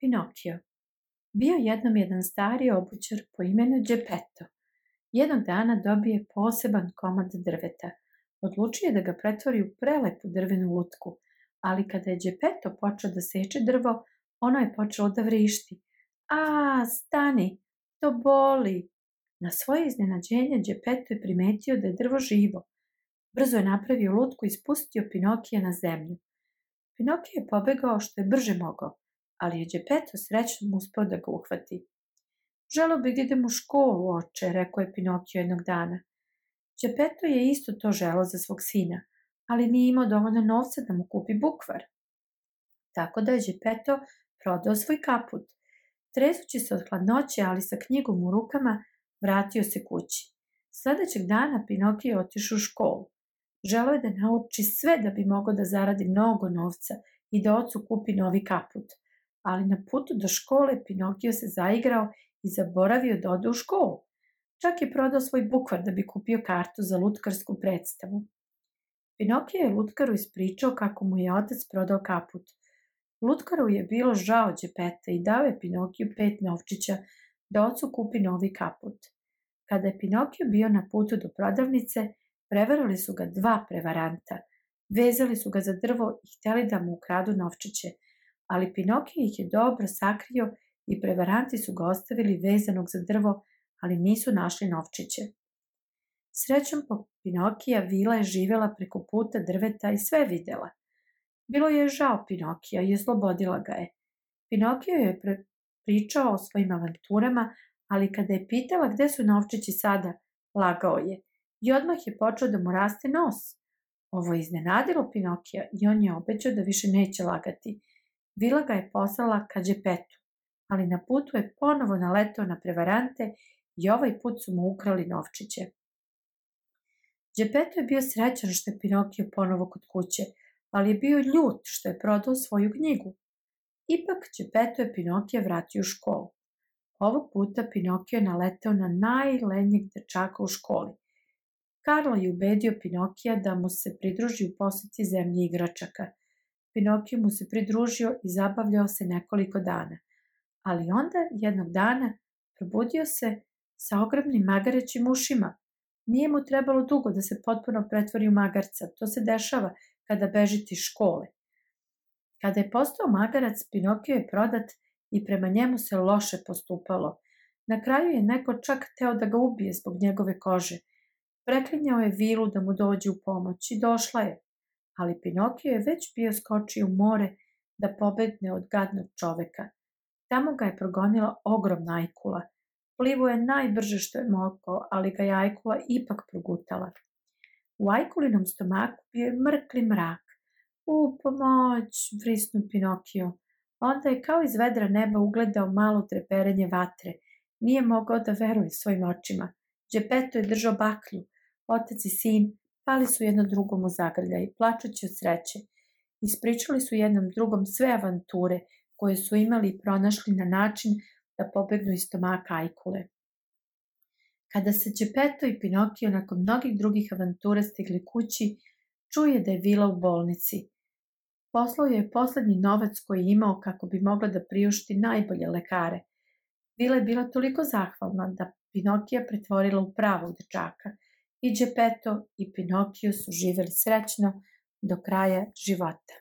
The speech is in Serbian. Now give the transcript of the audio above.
Pinokio Bio jednom jedan stari obućar po imenu Geppetto. Jednog dana dobije poseban komad drveta. Odlučio da ga pretvori u prelepu drvenu lutku, ali kada je Geppetto počeo da seče drvo, ono je počelo da vrišti. A, stani, to boli. Na svoje iznenađenje Geppetto je primetio da je drvo živo. Brzo je napravio lutku i spustio Pinokija na zemlju. Pinokio je pobegao što je brže mogao, ali je Geppetto srećno uspeo da ga uhvati. Želo bih da idem u školu, oče, rekao je Pinokio jednog dana. Geppetto je isto to želo za svog sina, ali nije imao dovoljno novca da mu kupi bukvar. Tako da je Geppetto prodao svoj kaput. Tresući se od hladnoće, ali sa knjigom u rukama, vratio se kući. Sledećeg dana Pinokio je otišao u školu. Želeo je da nauči sve da bi mogao da zaradi mnogo novca i da ocu kupi novi kaput. Ali na putu do škole Pinokio se zaigrao i zaboravio da ode u školu. Čak je prodao svoj bukvar da bi kupio kartu za lutkarsku predstavu. Pinokio je lutkaru ispričao kako mu je otac prodao kaput. Lutkaru je bilo žao Đepeta i dao je Pinokiju pet novčića da ocu kupi novi kaput. Kada je Pinokio bio na putu do prodavnice, prevarali su ga dva prevaranta. Vezali su ga za drvo i hteli da mu ukradu novčiće, ali Pinokio ih je dobro sakrio i prevaranti su ga ostavili vezanog za drvo, ali nisu našli novčiće. Srećom po Pinokija Vila je živjela preko puta drveta i sve videla. Bilo je žao Pinokija i oslobodila ga je. Pinokio je pričao o svojim avanturama, ali kada je pitala gde su novčići sada, lagao je i odmah je počeo da mu raste nos. Ovo je iznenadilo Pinokija i on je obećao da više neće lagati. Vila ga je poslala ka džepetu, ali na putu je ponovo naletao na prevarante i ovaj put su mu ukrali novčiće. Džepeto je bio srećan što je Pinokio ponovo kod kuće, ali je bio ljut što je prodao svoju knjigu. Ipak Džepeto je Pinokija vratio u školu. Ovog puta Pinokio je naletao na najlenjeg dečaka u školi. Karlo je ubedio Pinokija da mu se pridruži u poseti zemlje igračaka. Pinokio mu se pridružio i zabavljao se nekoliko dana. Ali onda, jednog dana, probudio se sa ogromnim magarećim ušima. Nije mu trebalo dugo da se potpuno pretvori u magarca. To se dešava kada bežite iz škole. Kada je postao magarac, Pinokio je prodat i prema njemu se loše postupalo. Na kraju je neko čak teo da ga ubije zbog njegove kože. Preklinjao je vilu da mu dođe u pomoć i došla je, ali Pinokio je već bio skočio u more da pobegne od gadnog čoveka. Tamo ga je progonila ogromna ajkula. Plivo je najbrže što je mogao, ali ga je ajkula ipak progutala. U ajkulinom stomaku bio je mrkli mrak. U pomoć, vrisnu Pinokio. Onda je kao iz vedra neba ugledao malo treperenje vatre. Nije mogao da veruje svojim očima. Džepeto je držao baklju. Otac i sin pali su jedno drugom u zagrljaj, plačući od sreće. Ispričali su jednom drugom sve avanture koje su imali i pronašli na način da pobegnu iz stomaka ajkule. Kada se Čepeto i Pinokio nakon mnogih drugih avantura stigli kući, čuje da je Vila u bolnici. Poslao je poslednji novac koji je imao kako bi mogla da priušti najbolje lekare. Vila je bila toliko zahvalna da Pinokija pretvorila u pravog dečaka i Džepeto i Pinokio su živeli srećno do kraja života.